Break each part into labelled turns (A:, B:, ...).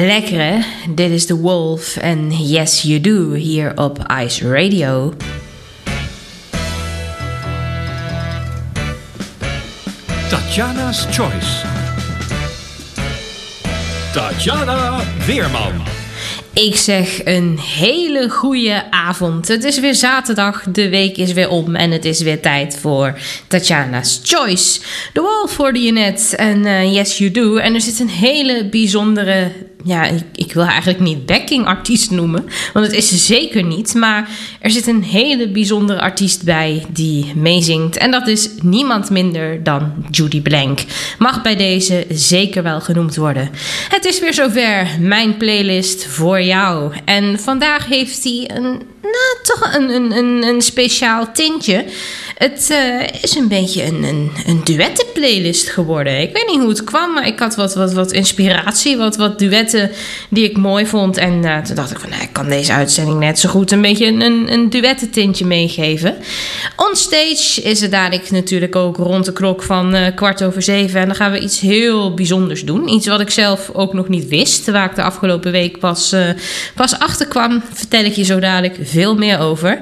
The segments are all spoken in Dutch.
A: Lekker hè? Dit is The Wolf en Yes You Do hier op Ice Radio.
B: Tatjana's Choice. Tatjana Weerman.
A: Ik zeg een hele goede avond. Het is weer zaterdag, de week is weer om en het is weer tijd voor Tatjana's Choice. The Wolf hoorde je net en eh, Yes You Do. En er zit een hele bijzondere ja, ik, ik, wil eigenlijk niet backing artiest noemen, want het is ze zeker niet. Maar er zit een hele bijzondere artiest bij die meezingt. En dat is niemand minder dan Judy Blank. Mag bij deze zeker wel genoemd worden. Het is weer zover, mijn playlist voor jou. En vandaag heeft hij een, nou, toch een, een, een speciaal tintje. Het uh, is een beetje een, een, een duettenplaylist geworden. Ik weet niet hoe het kwam, maar ik had wat, wat, wat inspiratie, wat, wat duetten die ik mooi vond. En uh, toen dacht ik van, nou, ik kan deze uitzending net zo goed een beetje een, een duettentintje meegeven. Onstage is het dadelijk natuurlijk ook rond de klok van uh, kwart over zeven. En dan gaan we iets heel bijzonders doen. Iets wat ik zelf ook nog niet wist, waar ik de afgelopen week pas, pas achter kwam. Vertel ik je zo dadelijk veel meer over.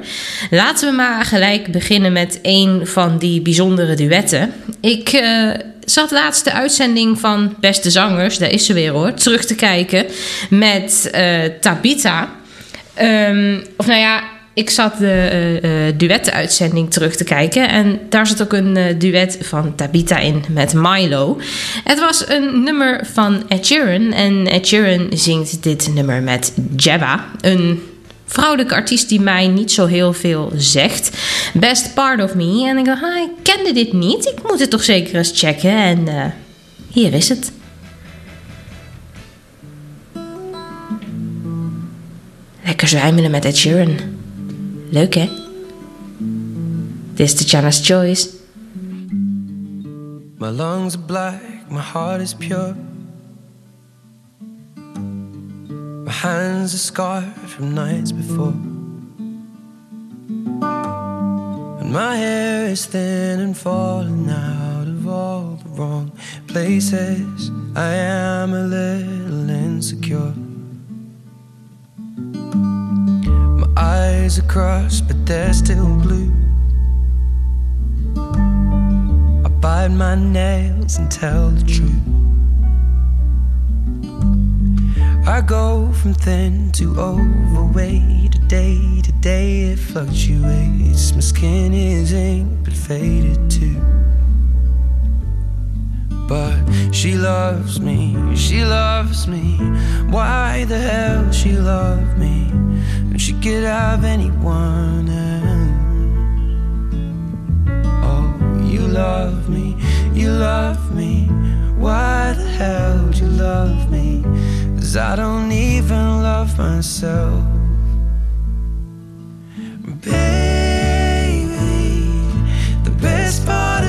A: Laten we maar gelijk beginnen met een van die bijzondere duetten. Ik uh, zat laatst de uitzending van Beste Zangers, daar is ze weer hoor, terug te kijken met uh, Tabita. Um, of nou ja, ik zat de uh, duetten-uitzending terug te kijken. En daar zat ook een duet van Tabita in met Milo. Het was een nummer van Ed Sheeran. En Ed Sheeran zingt dit nummer met Jabba. Een vrouwelijke artiest die mij niet zo heel veel zegt. Best Part of Me. En ik dacht, ah, ik kende dit niet. Ik moet het toch zeker eens checken. En uh, hier is het. Lekker zwijmelen met Ed Sheeran. Leuk hè? Dit is Tatjana's Choice.
C: My lungs are black, my heart is pure. My hands are scarred from nights before. And my hair is thin and falling out of all the wrong places. I am a little insecure. My eyes are crossed, but they're still blue. I bite my nails and tell the truth. I go from thin to overweight. Day to day it fluctuates. My skin is ink but faded too. But she loves me, she loves me. Why the hell she love me? When she could have anyone else. Oh, you love me, you love me. Why the hell would you love me? Cause I don't even love myself. Baby, the best part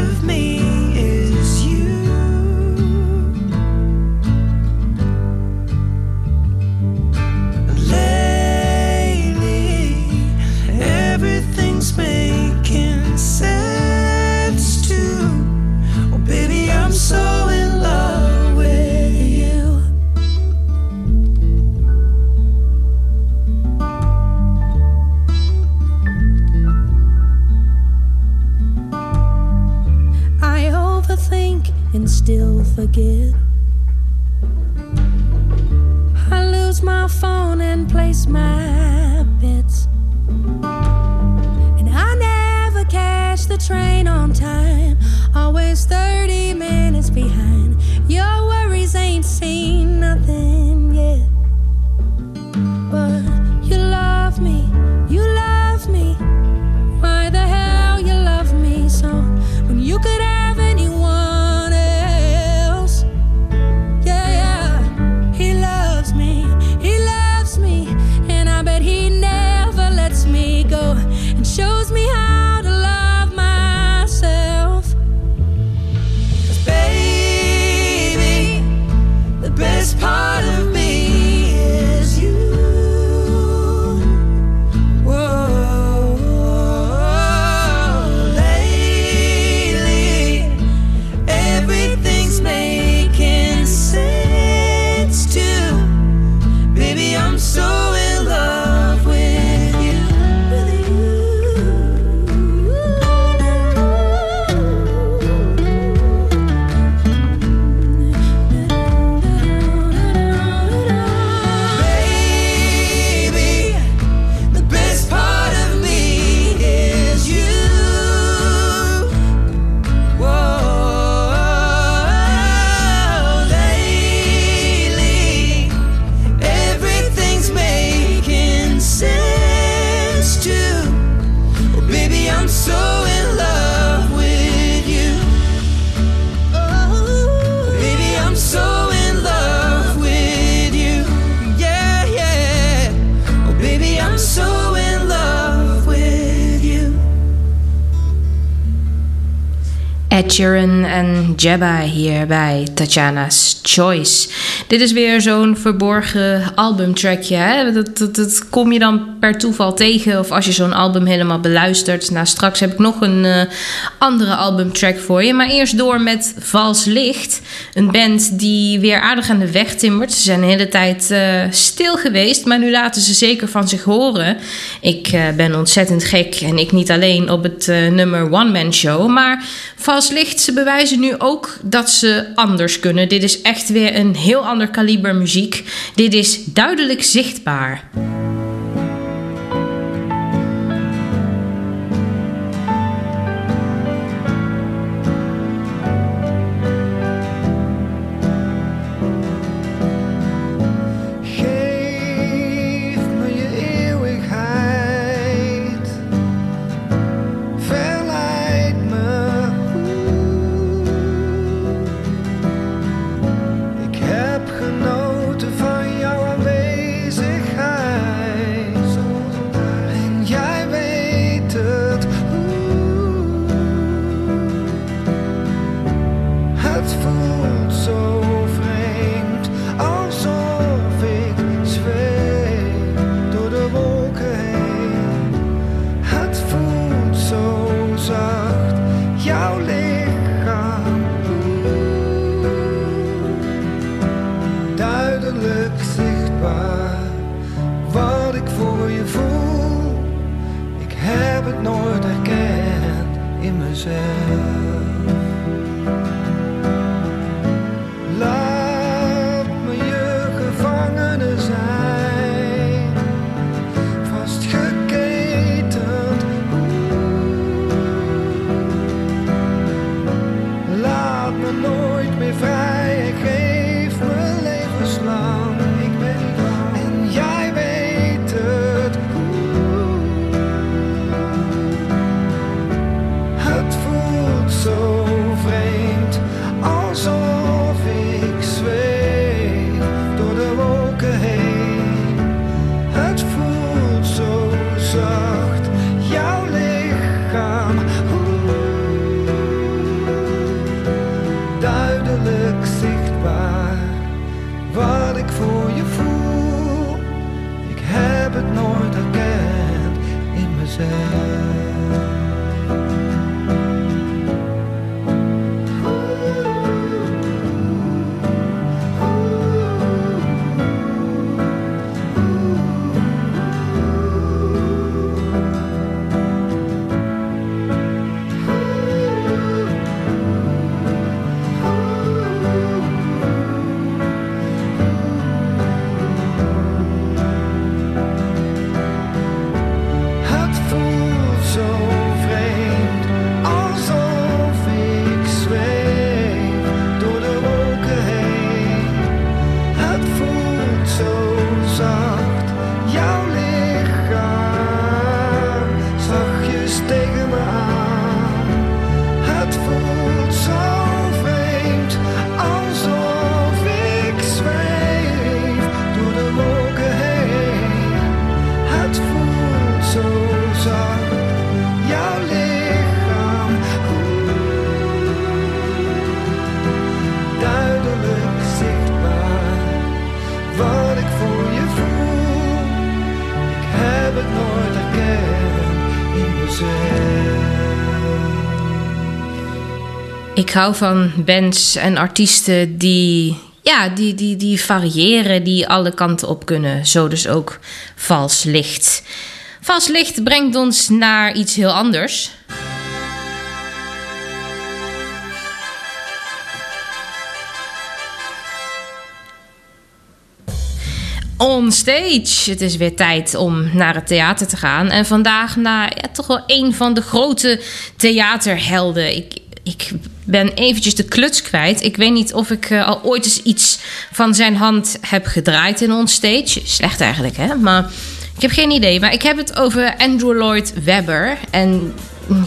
D: Sheeran en Jabba hier bij Tatjana's Choice. Dit is weer zo'n verborgen albumtrackje. Dat, dat, dat kom je dan per toeval tegen of als je zo'n album helemaal beluistert. Nou, straks heb ik nog een uh, andere albumtrack voor je. Maar eerst door met Vals Licht. Een band die weer aardig aan de weg timmert. Ze zijn de hele tijd uh, stil geweest, maar nu laten ze zeker van zich horen. Ik uh, ben ontzettend gek en ik niet alleen op het nummer One Man Show. Maar Vals Licht, ze bewijzen nu ook dat ze anders kunnen. Dit is echt weer een heel ander kaliber muziek. Dit is duidelijk zichtbaar. Ik hou van bands en artiesten die, ja, die, die, die variëren, die alle kanten op kunnen. Zo dus ook Vals Licht. Vals Licht brengt ons naar iets heel anders. On stage. Het is weer tijd om naar het theater te gaan. En vandaag naar ja, toch wel een van de grote theaterhelden. Ik, ik ben eventjes de kluts kwijt. Ik weet niet of ik uh, al ooit eens iets van zijn hand heb gedraaid in onstage. Slecht eigenlijk, hè? Maar ik heb geen idee. Maar ik heb het over Andrew Lloyd Webber. En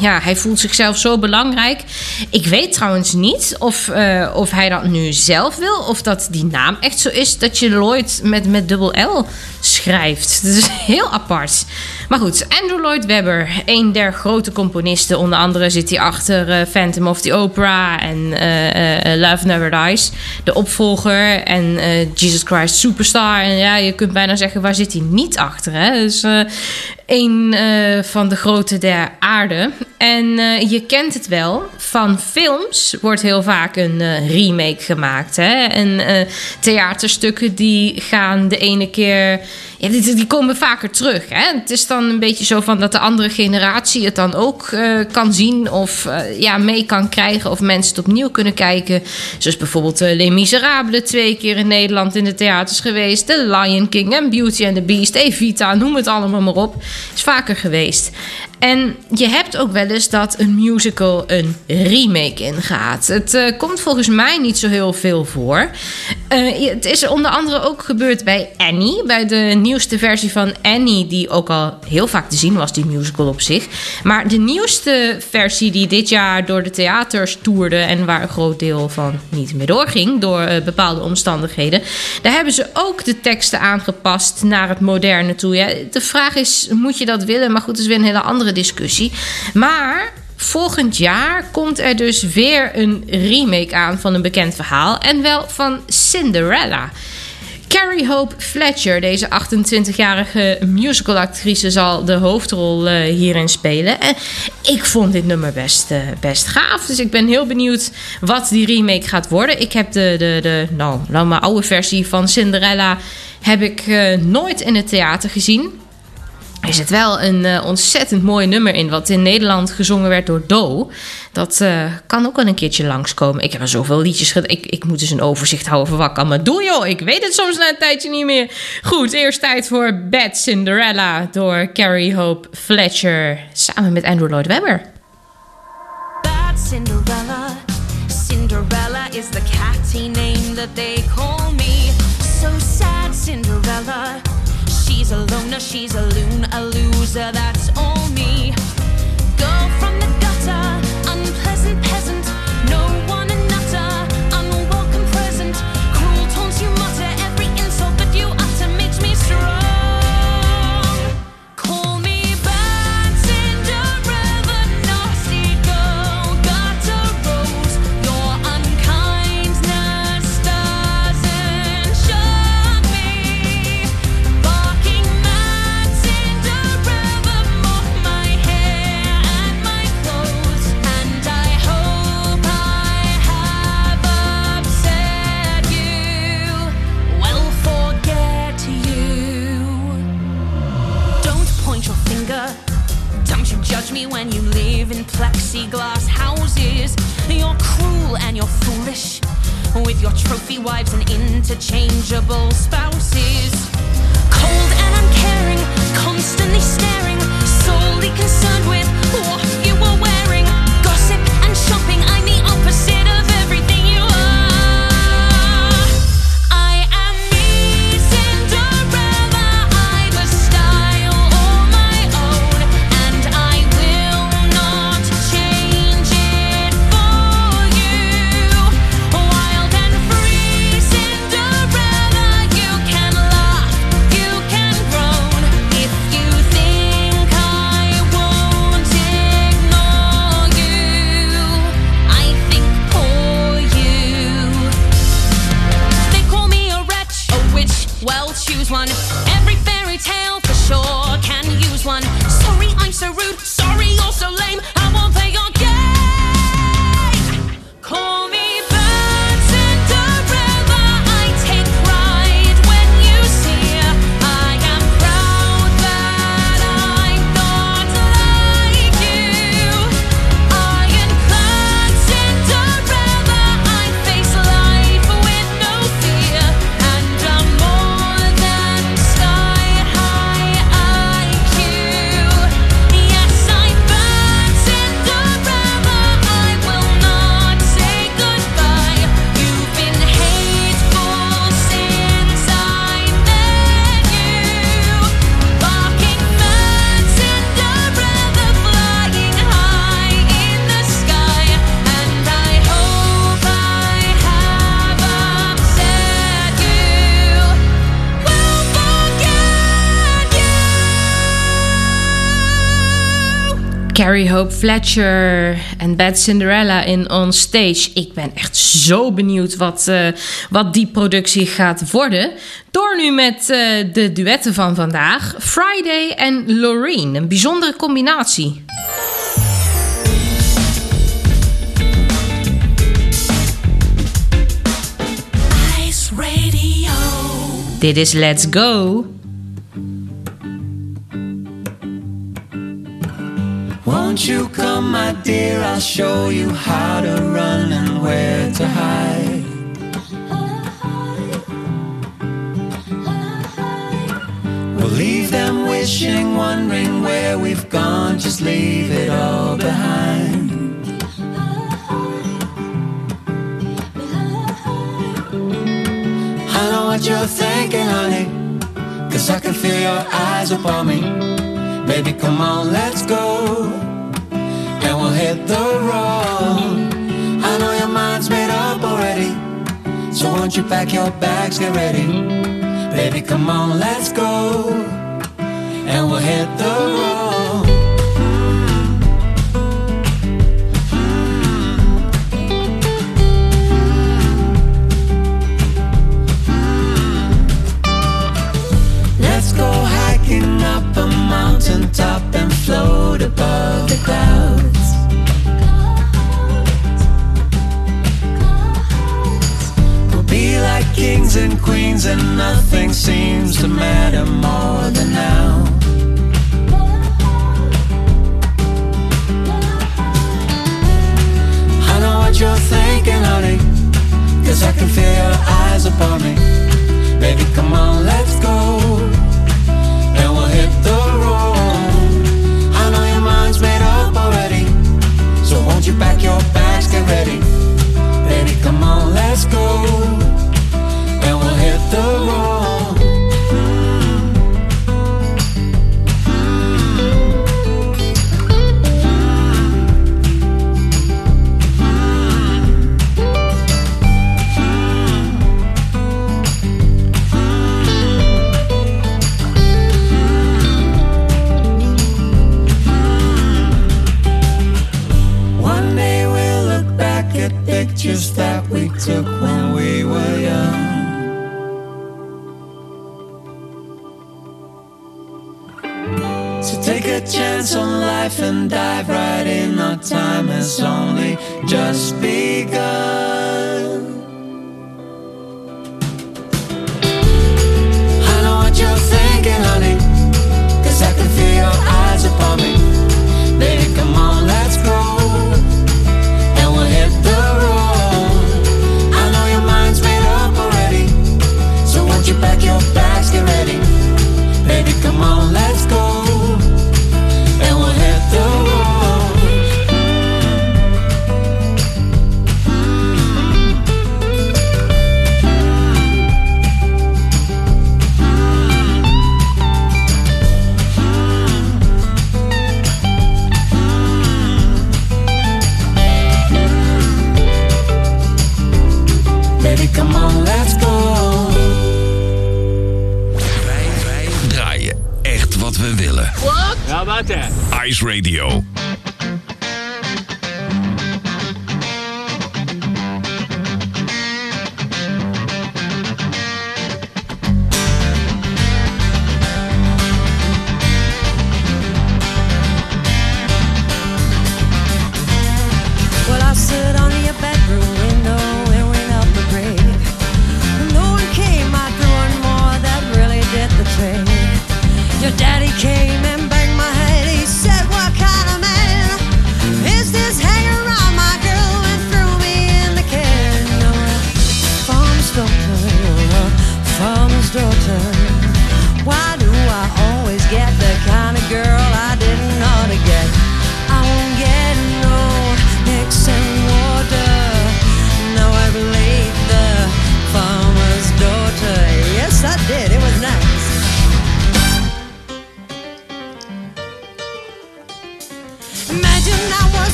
A: ja, hij voelt zichzelf zo belangrijk. Ik weet trouwens niet of, eh, of hij dat nu zelf wil. Of dat die naam echt zo is dat je Lloyd met, met dubbel L schrijft. Dat is heel apart. Maar goed, Andrew Lloyd Webber, een der grote componisten. Onder andere zit hij achter eh, Phantom of the Opera en eh, Love Never Dies, de opvolger. En Jesus Christ Superstar. En ja, je kunt bijna zeggen, waar zit hij niet achter? Hè? Dus een eh, van de grote der aarde. En eh, je kent het wel, van films wordt heel vaak een eh, remake gemaakt. Hè? En theaterstukken die gaan de ene keer... Die, die komen vaker terug. Hè? Het is dan een beetje zo van dat de andere generatie het dan ook eh, kan zien... of eh, ja, mee kan krijgen of mensen het opnieuw kunnen kijken. Zoals bijvoorbeeld uh, Les Miserables twee keer in Nederland in de theaters geweest. The Lion King en Beauty and the Beast, Evita, noem het allemaal maar op. Is vaker geweest. En je hebt ook wel eens dat een musical een remake ingaat. Het eh, komt volgens mij niet zo heel veel voor. Eh, het is onder andere ook gebeurd bij Annie. Bij de nieuwste versie van Annie, die ook al heel vaak te zien was, die musical op zich. Maar de nieuwste versie die dit jaar door de theaters toerde... en waar een groot deel van niet meer doorging door eh, bepaalde omstandigheden... daar hebben ze ook de teksten aangepast naar het moderne toe. De vraag is, moet je dat willen? Maar goed, dat is weer een hele andere discussie. Maar volgend jaar komt er dus weer een remake aan van een bekend verhaal. En wel van Cinderella. Carrie Hope Fletcher, deze 28-jarige musicalactrice, zal de hoofdrol eh, hierin spelen. En ik vond dit nummer best, eh, best gaaf. Dus ik ben heel benieuwd wat die remake gaat worden. Ik heb de, de, de nou, nou, mijn oude versie van Cinderella heb ik eh, nooit in het theater gezien. Er zit wel een eh, ontzettend mooi nummer in, wat in Nederland gezongen werd door Do. Dat eh, kan ook wel een keertje langskomen. Ik heb er zoveel liedjes gedaan. Ik, ik moet dus een overzicht houden van wat ik allemaal doe, joh. Ik weet het soms na een tijdje niet meer. Goed, eerst tijd voor Bad Cinderella door Carrie Hope Fletcher. Samen met Andrew Lloyd Webber.
E: Bad Cinderella. Cinderella is the catty name that they She's a loner, she's a loon, a loser, that's in plexiglass houses. You're cruel and you're foolish. With your trophy wives and interchangeable spouses. Cold and uncaring, constantly staring, solely concerned with what
A: Fletcher en Bad Cinderella in On Stage. Ik ben echt zo benieuwd wat, eh, wat die productie gaat worden. Door nu met eh, de duetten van vandaag. Friday en Loreen. Een bijzondere combinatie.
F: Ice Radio.
A: Dit is Let's Go.
C: Won't you come, my dear? I'll show you how to run and where to hide. We'll leave them wishing, wondering where we've gone. Just leave it all behind. I know what you're thinking, honey. Cause I can feel your eyes upon me. Baby, come on, let's go. Hit the road. I know your mind's made up already. So won't you pack your bags, get ready? Baby, come on, let's go. And we'll hit the road. Let's go hiking up a mountain top and float above the clouds. Kings and queens, and nothing seems to matter more than now. I know what you're thinking, honey, cause I can feel your eyes upon me. Baby, come on, let's go. And we'll hit the road. I know your mind's made up already. So won't you pack your bags, get ready? Baby, come on, let's go. And we'll hit the road.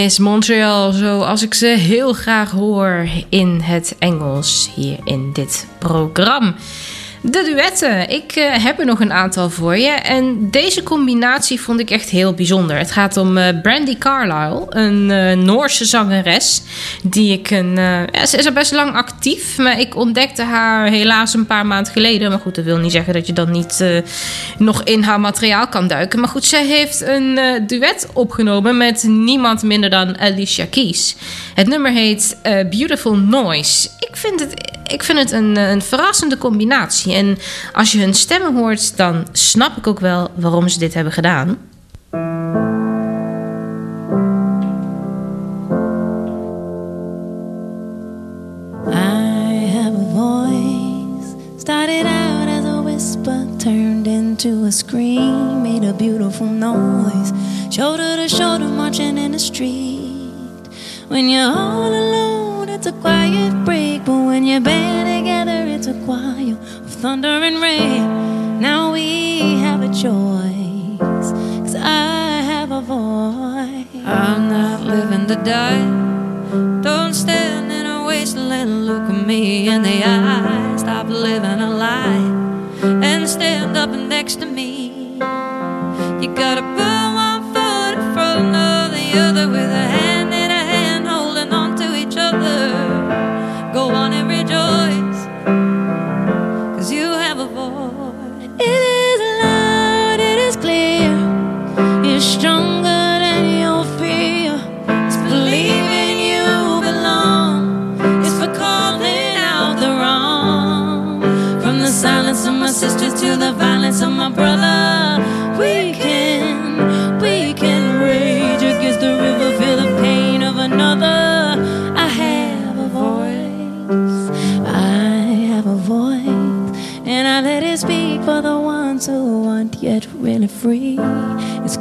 A: Miss Montreal, zoals ik ze heel graag hoor in het Engels hier in dit programma. De duetten. Ik eh, heb er nog een aantal voor je. En deze combinatie vond ik echt heel bijzonder. Het gaat om eh, Brandy Carlisle, een eh, Noorse zangeres. Die ik een. ze is al best lang actief, maar ik ontdekte haar helaas een paar maanden geleden. Maar goed, dat wil niet zeggen dat je dan niet nog in haar materiaal kan duiken. Maar goed, zij heeft een duet opgenomen met niemand minder dan Alicia Keys. Het nummer heet Beautiful Noise. Ik vind het, ik vind het een, een verrassende combinatie. En als je hun stemmen hoort, dan snap ik ook wel waarom ze dit hebben gedaan.
G: I have a voice. Started out as a whisper, turned into a scream, made a beautiful noise. Shoulder to shoulder, marching in the street. When you're all alone, it's a quiet break, but when you're band together, it's a choir of thunder and rain. Now we have a choice, cause I have a voice. I'm not living to die. Don't stand in a wasteland, look at me in the eye. Stop living a lie and stand up next to me. You gotta put one foot in front of the other with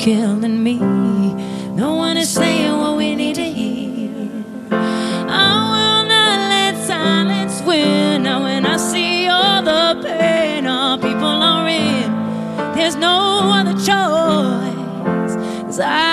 G: killing me. No one is saying what we need to hear. I will not let silence win. Now, when I see all the pain our people are in, there's no other choice. 'Cause I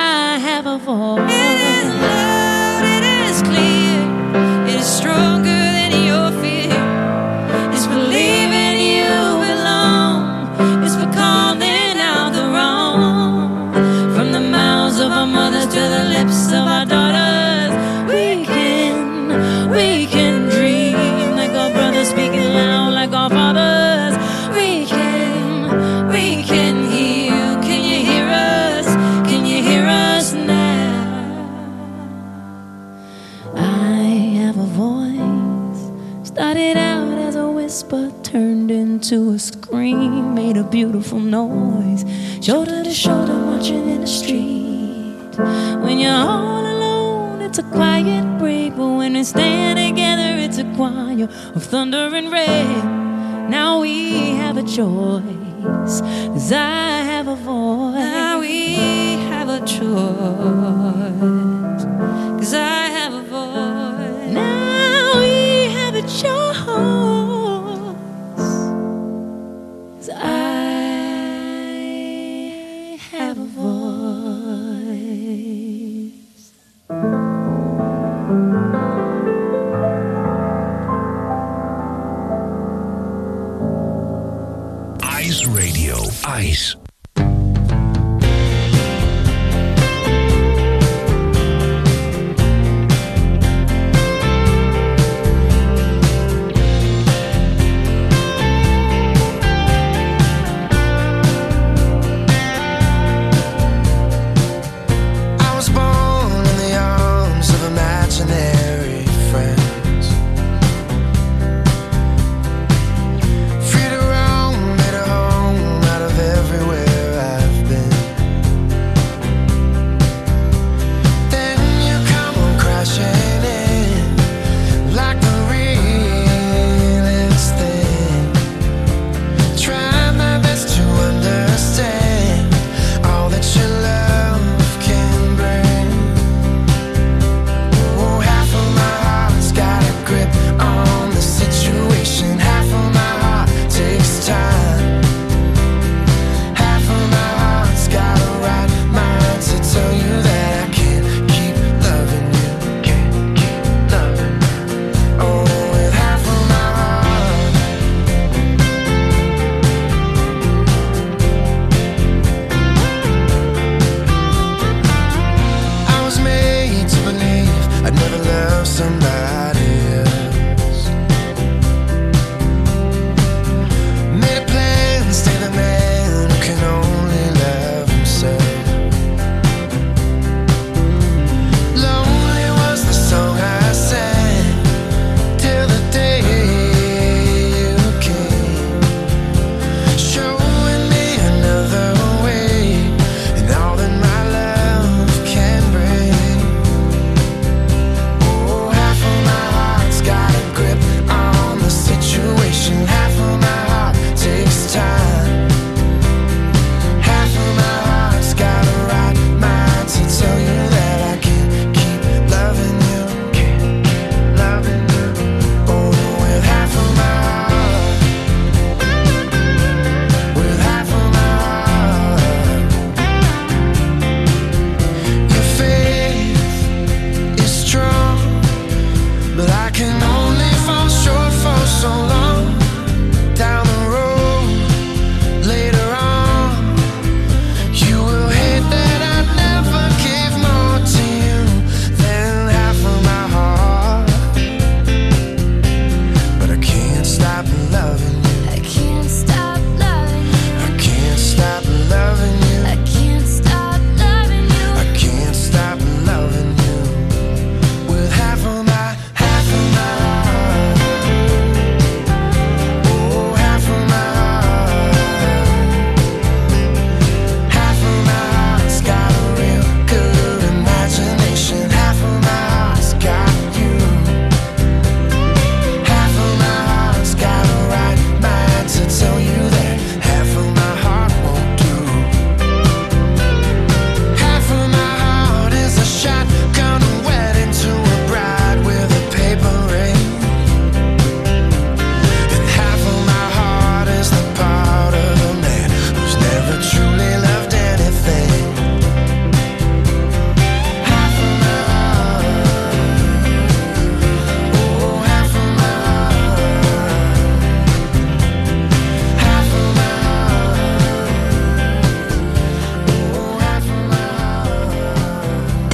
G: beautiful noise. Shoulder to shoulder, marching in the street. When you're all alone, it's a quiet break, but when we stand together, it's a choir of thunder and rain. Now we have a choice, 'cause I have a voice. Now we have a choice, 'cause I
H: Ice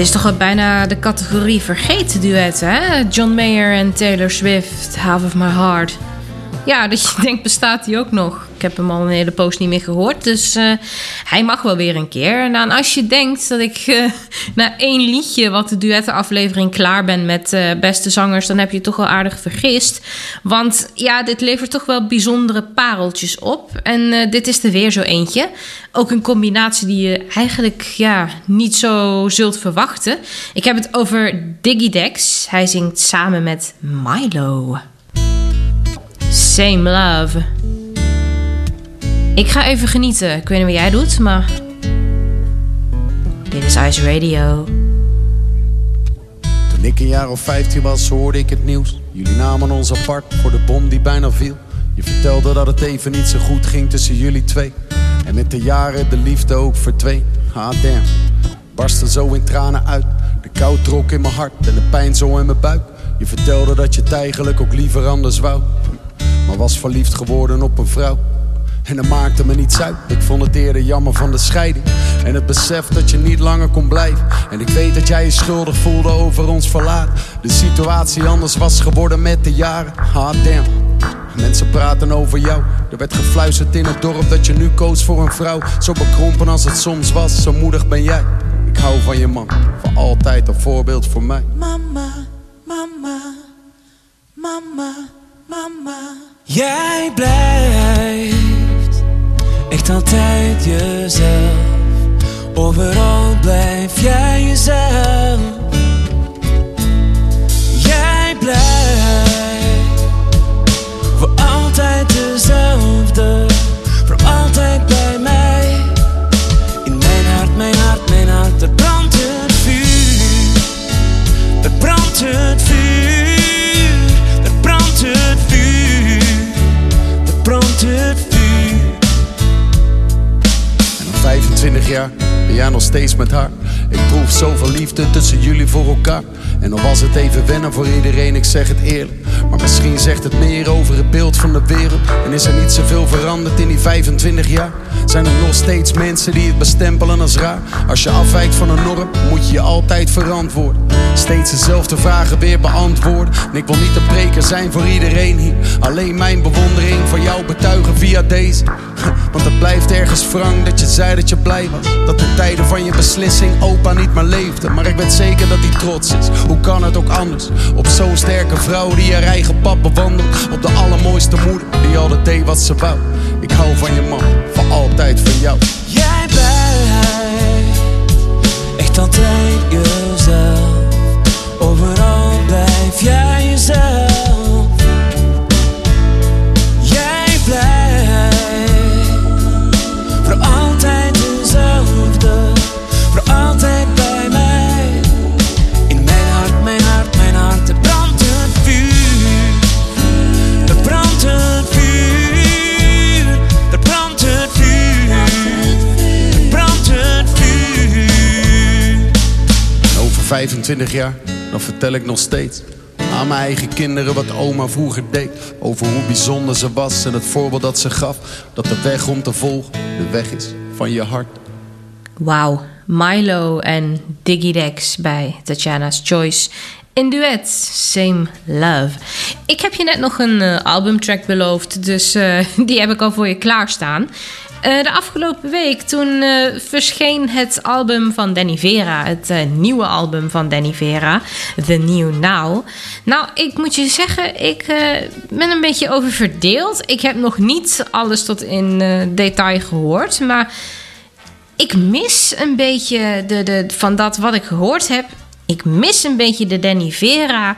A: is toch wel bijna de categorie vergeten duetten, hè? John Mayer en Taylor Swift, Half of My Heart. Ja, dat je denkt, bestaat die ook nog? Ik heb hem al een hele poos niet meer gehoord, dus eh, hij mag wel weer een keer. Nou, en als je denkt dat ik eh, na één liedje wat de duettenaflevering klaar ben met eh, beste zangers, dan heb je je toch wel aardig vergist. Want ja, dit levert toch wel bijzondere pareltjes op. En eh, dit is er weer zo eentje. Ook een combinatie die je eigenlijk ja, niet zo zult verwachten. Ik heb het over Diggy Dex. Hij zingt samen met Milo. Same love. Ik ga even genieten. Ik weet niet wat jij doet, maar. Dit is Ice Radio.
I: Toen ik een jaar of 15 was, hoorde ik het nieuws. Jullie namen ons apart voor de bom die bijna viel. Je vertelde dat het even niet zo goed ging tussen jullie twee. En met de jaren de liefde ook verdween. Ah damn, barstte zo in tranen uit. De kou trok in mijn hart en de pijn zo in mijn buik. Je vertelde dat je het eigenlijk ook liever anders wou. Maar was verliefd geworden op een vrouw. En dat maakte me niets uit. Ik vond het eerder jammer van de scheiding. En het besef dat je niet langer kon blijven. En ik weet dat jij je schuldig voelde over ons verlaat. De situatie anders was geworden met de jaren. Ah damn. Mensen praten over jou. Er werd gefluisterd in het dorp dat je nu koos voor een vrouw. Zo bekrompen als het soms was, zo moedig ben jij. Ik hou van je man, voor altijd een voorbeeld voor mij.
J: Mama, mama, mama, mama.
K: Jij blijft echt altijd jezelf. Overal blijf jij jezelf. Jij blijft voor altijd dezelfde. Voor altijd bij mij. In mijn hart, mijn hart, mijn hart. Er brandt het vuur. Er brandt het
I: 20 jaar ben jij nog steeds met haar. Ik proef zoveel liefde tussen jullie voor elkaar. En dan was het even wennen voor iedereen, ik zeg het eerlijk. Maar misschien zegt het meer over het beeld van de wereld. En is er niet zoveel veranderd in die 25 jaar? Zijn er nog steeds mensen die het bestempelen als raar? Als je afwijkt van een norm, moet je je altijd verantwoorden. Steeds dezelfde vragen weer beantwoorden. En ik wil niet een preker zijn voor iedereen hier. Alleen mijn bewondering voor jou betuigen via deze. Want het blijft ergens wrang dat je zei dat je blij was. Dat de tijden van je beslissing opa niet meer leefde. Maar ik weet zeker dat hij trots is. Hoe kan het ook anders? Op zo'n sterke vrouw die haar eigen pad bewandelt. Op de allermooiste moeder die altijd deed wat ze wou. Ik hou van je man, voor altijd van jou.
K: Jij blijft echt altijd jezelf. Overal blijf jij jezelf.
I: 25 jaar, dan vertel ik nog steeds aan mijn eigen kinderen wat oma vroeger deed. Over hoe bijzonder ze was en het voorbeeld dat ze gaf. Dat de weg om te volgen de weg is van je hart.
A: Wauw, Milo en Diggy Dex bij Tatjana's Choice. In duet, Same Love. Ik heb je net nog een eh, albumtrack beloofd, dus eh, die heb ik al voor je klaarstaan. Eh, de afgelopen week toen eh, verscheen het album van Danny Vera, het eh, nieuwe album van Danny Vera, The New Now. Nou, ik moet je zeggen, ik ben een beetje over verdeeld. Ik heb nog niet alles tot in detail gehoord, maar ik mis een beetje de, de, van dat wat ik gehoord heb. Ik mis een beetje de Danny Vera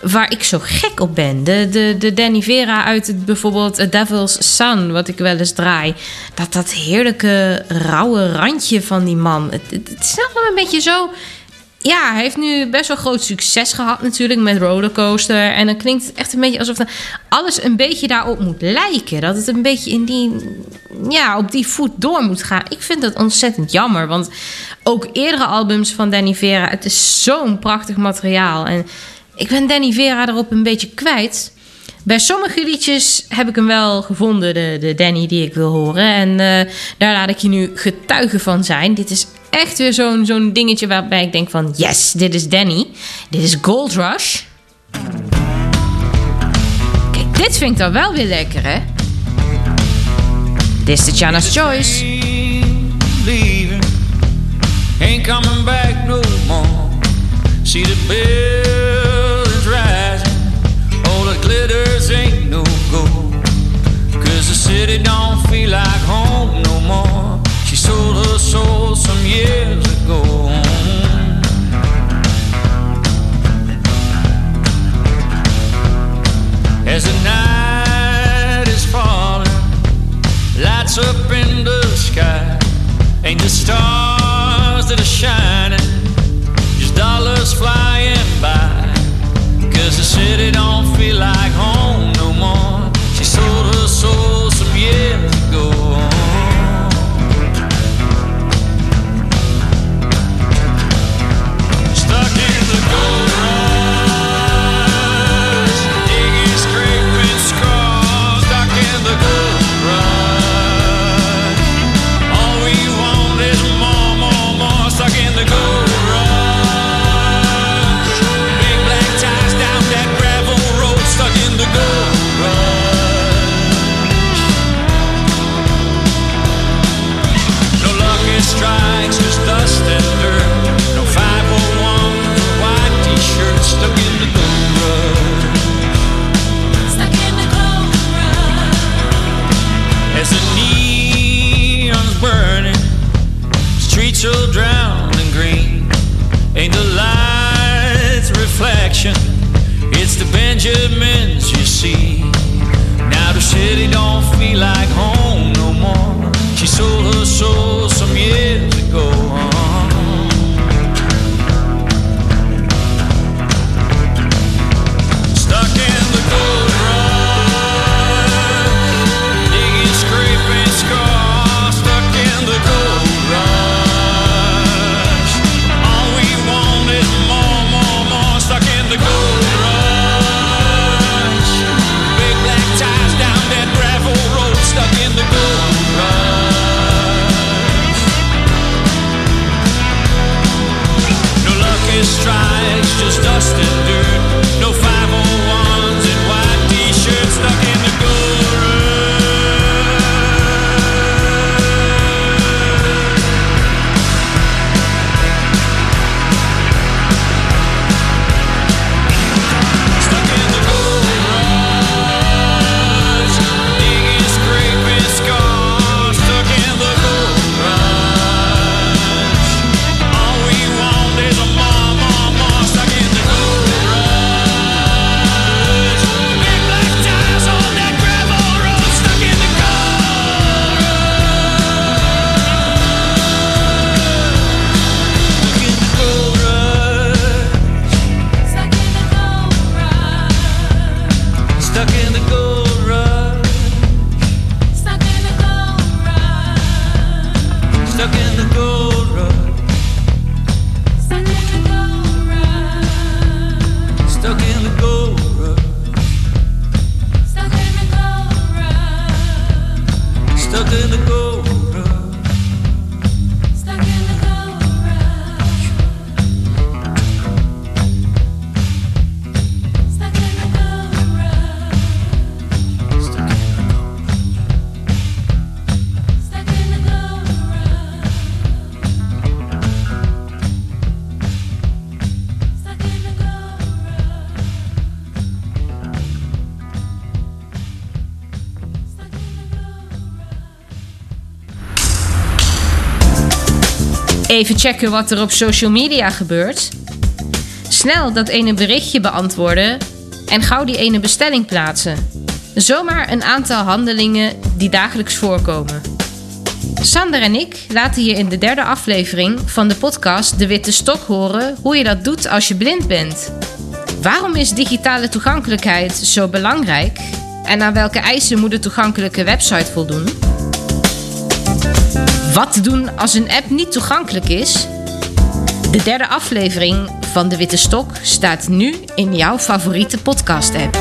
A: waar ik zo gek op ben. De, de, de Danny Vera uit het, bijvoorbeeld Devil's Son, wat ik wel eens draai. Dat, dat heerlijke rauwe randje van die man. Het, het, het is een beetje zo... Ja, hij heeft nu best wel groot succes gehad natuurlijk met Rollercoaster. En dan klinkt het echt een beetje alsof alles een beetje daarop moet lijken. Dat het een beetje in die, ja, op die voet door moet gaan. Ik vind dat ontzettend jammer, want ook eerdere albums van Danny Vera... het is zo'n prachtig materiaal. En ik ben Danny Vera erop een beetje kwijt. Bij sommige liedjes heb ik hem wel gevonden, de, de Danny die ik wil horen. En eh, daar laat ik je nu getuige van zijn. Dit is echt weer zo'n zo'n dingetje waarbij ik denk van... Yes, dit is Danny. Dit is Gold Rush. Kijk, dit vind ik dan wel weer lekker, hè? Dit is Tatjana's Choice.
L: leaving, ain't coming back no more. See the buildings gold. Cause the city don't feel like home no more. She sold her soul some years ago. As the night is falling lights up in the sky. Ain't the stars that are shining, just dollars flying by. Cause the city don't feel like home
A: Even checken wat er op social media gebeurt. Snel dat ene berichtje beantwoorden en gauw die ene bestelling plaatsen. Zomaar een aantal handelingen die dagelijks voorkomen. Sander en ik laten je in de derde aflevering van de podcast De Witte Stok horen hoe je dat doet als je blind bent. Waarom is digitale toegankelijkheid zo belangrijk? En aan welke eisen moet de toegankelijke website voldoen? Wat doen als een app niet toegankelijk is? De derde aflevering van De Witte Stok staat nu in jouw favoriete podcast-app.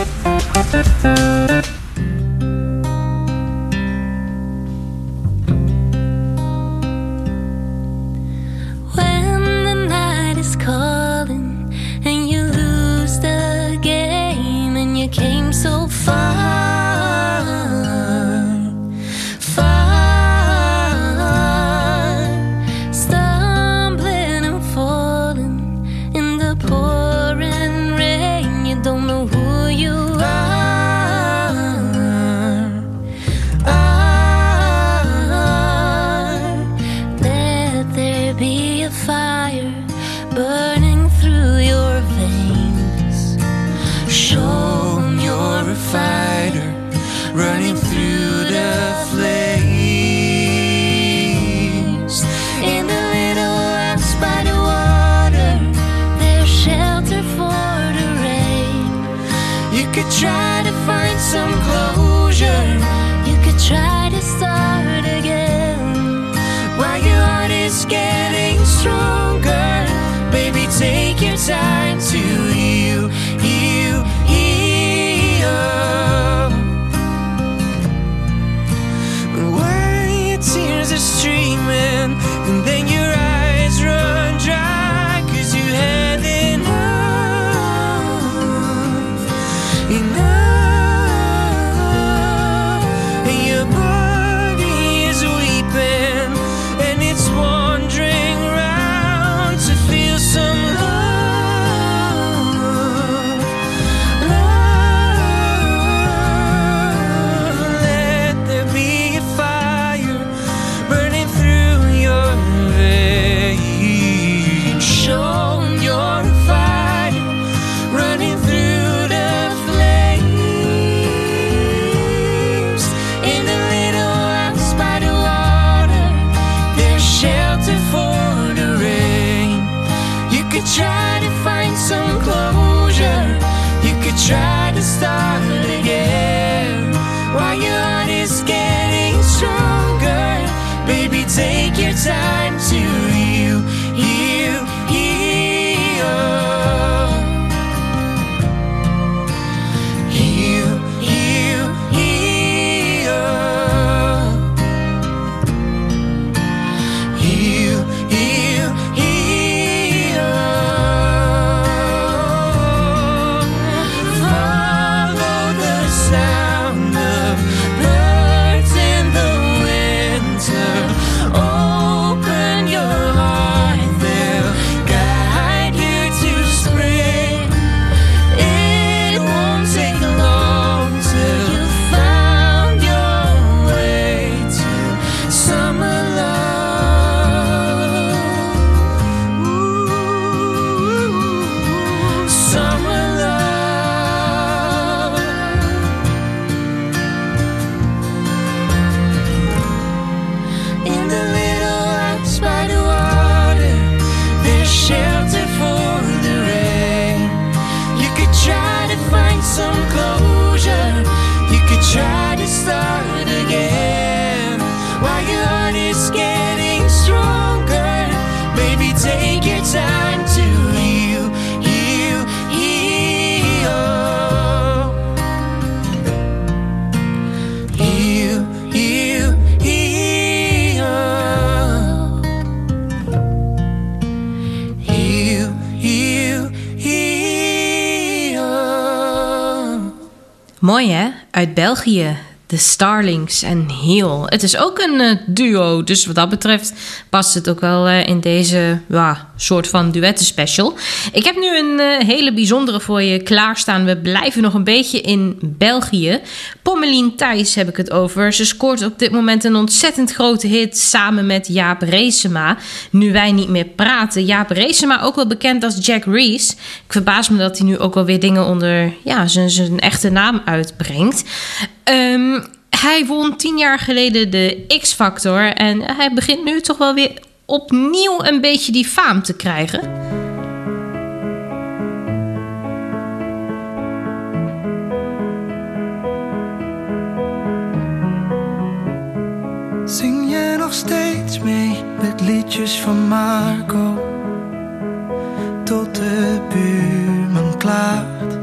A: Mooi hè? Uit België. De Starlings en Heel. Het is ook een eh, duo, dus wat dat betreft past het ook wel eh, in deze ja, soort van duetten special. Ik heb nu een eh, hele bijzondere voor je klaarstaan. We blijven nog een beetje in België. Pommelien Thijs heb ik het over. Ze scoort op dit moment een ontzettend grote hit samen met Jaap Reesema. Nu wij niet meer praten. Jaap Reesema, ook wel bekend als Jack Reese. Ik verbaas me dat hij nu ook wel weer dingen onder ja, zijn, zijn echte naam uitbrengt. Ehm, hij won tien jaar geleden de X-Factor. En hij begint nu toch wel weer opnieuw een beetje die faam te krijgen.
D: Zing je nog steeds mee met liedjes van Marco? Tot de buurman klaart.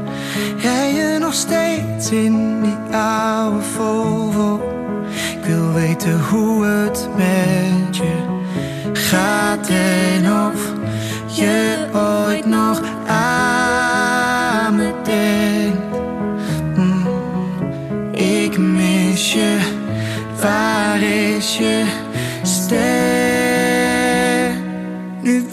D: Rij je nog steeds in die oude Volvo? Ik wil weten hoe het met je gaat en of je ooit nog aan me denkt. Mm, ik mis je, waar is je stem? Nu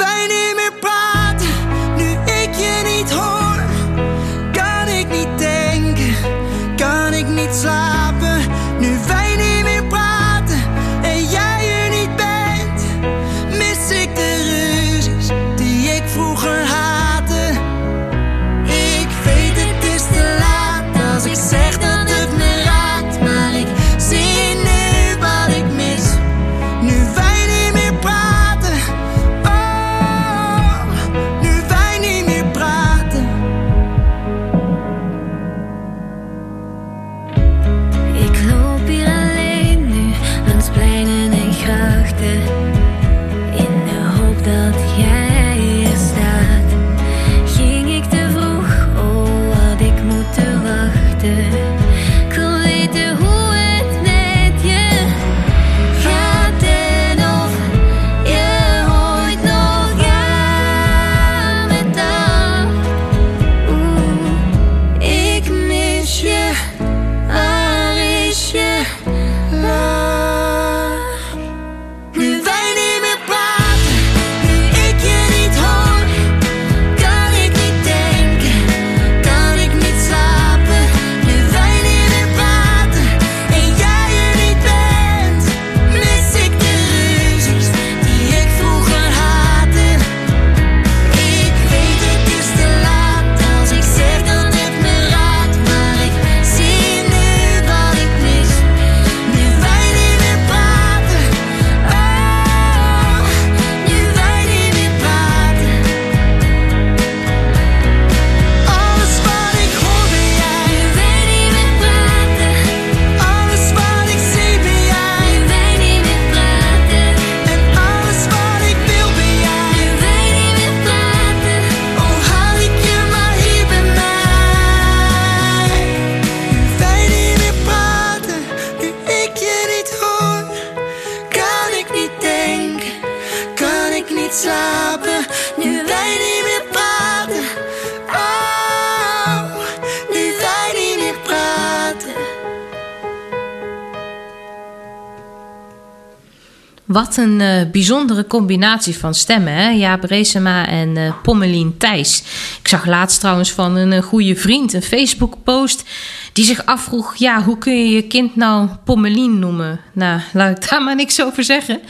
A: Wat een eh, bijzondere combinatie van stemmen, hè? Jaap en eh Pommelien Thijs. Ik zag laatst trouwens van een eh, goede vriend een Facebook-post die zich afvroeg: ja, hoe kun je je kind nou Pommelien noemen? Nou, laat ik daar maar niks over zeggen.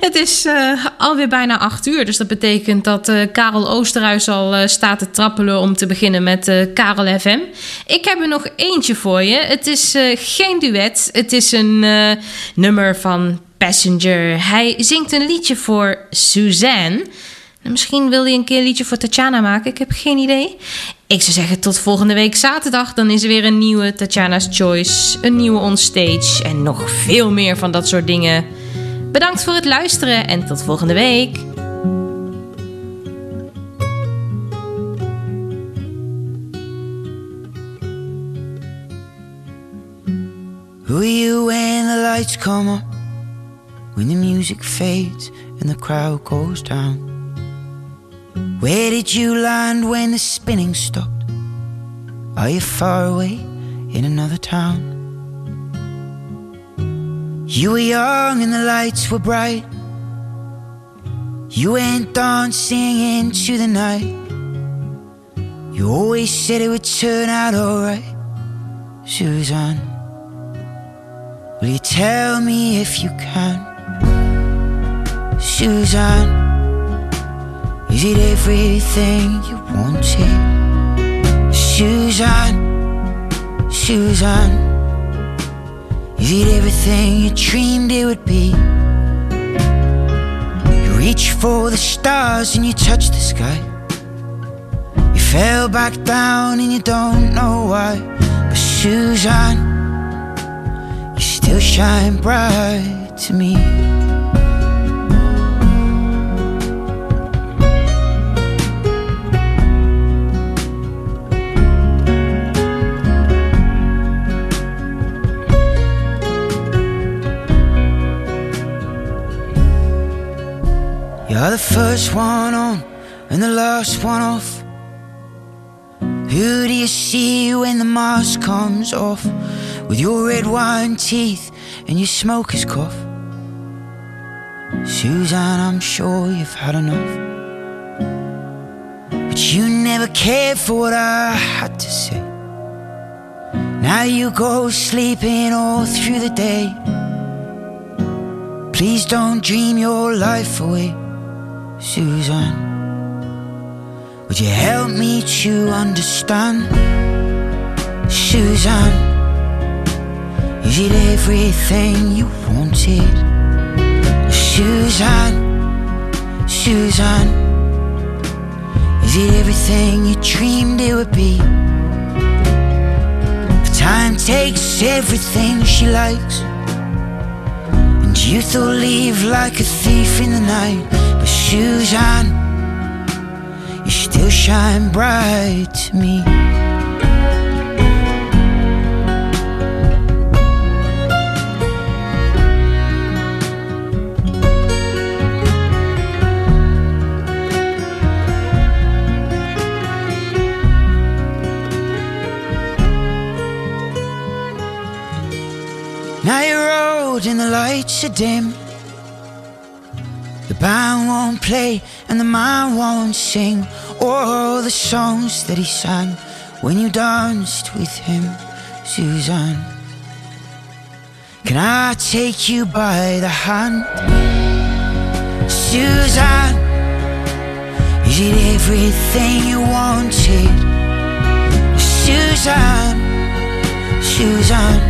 A: Het is eh, alweer bijna acht uur, dus dat betekent dat Karel Oosterhuis al staat te trappelen om te beginnen met Karel FM. Ik heb er nog eentje voor je. Het is geen duet, het is een nummer van Passenger. Hij zingt een liedje voor Suzanne. En Misschien wil hij een keer een liedje voor Tatjana maken. Ik heb geen idee. Ik zou zeggen tot volgende week zaterdag. Dan is er weer een nieuwe Tatjana's Choice. Een nieuwe onstage. En nog veel meer van dat soort dingen. Bedankt voor het luisteren en tot volgende week.
M: You the lights come? When the music fades and the crowd goes down? Where did you land when the spinning stopped? Are you far away in another town? You were young and the lights were bright. You went dancing into the night. You always said it would turn out alright, Suzanne. Will you tell me if you can? Suzanne, is it everything you wanted? Suzanne, Suzanne, is it everything you dreamed it would be? You reach for the stars and you touch the sky. You fell back down and you don't know why. But Suzanne, you still shine bright to me. You're the first one on and the last one off. Who do you see when the mask comes off? With your red wine teeth and your smoker's cough. Suzanne, I'm sure you've had enough. But you never cared for what I had to say. Now you go sleeping all through the day. Please don't dream your life away, Suzanne. Would you help me to understand, Susan, Is it everything you wanted, Suzanne? Suzanne, is it everything you dreamed it would be? But time takes everything she likes. And youth will leave like a thief in the night. But Suzanne, you still shine bright to me. Now you're old and the lights are dim. Band won't play and the man won't sing all the songs that he sang when you danced with him, Suzanne. Can I take you by the hand, Suzanne? Is it everything you wanted, Suzanne? Suzanne.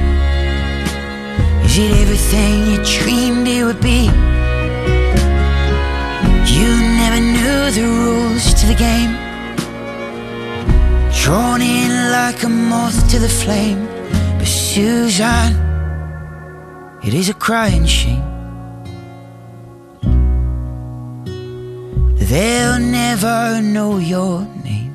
M: Is it everything you dreamed it would be? You never knew the rules to the game. Drawn in like a moth to the flame. But Suzanne, it is a crying shame. They'll never know your name.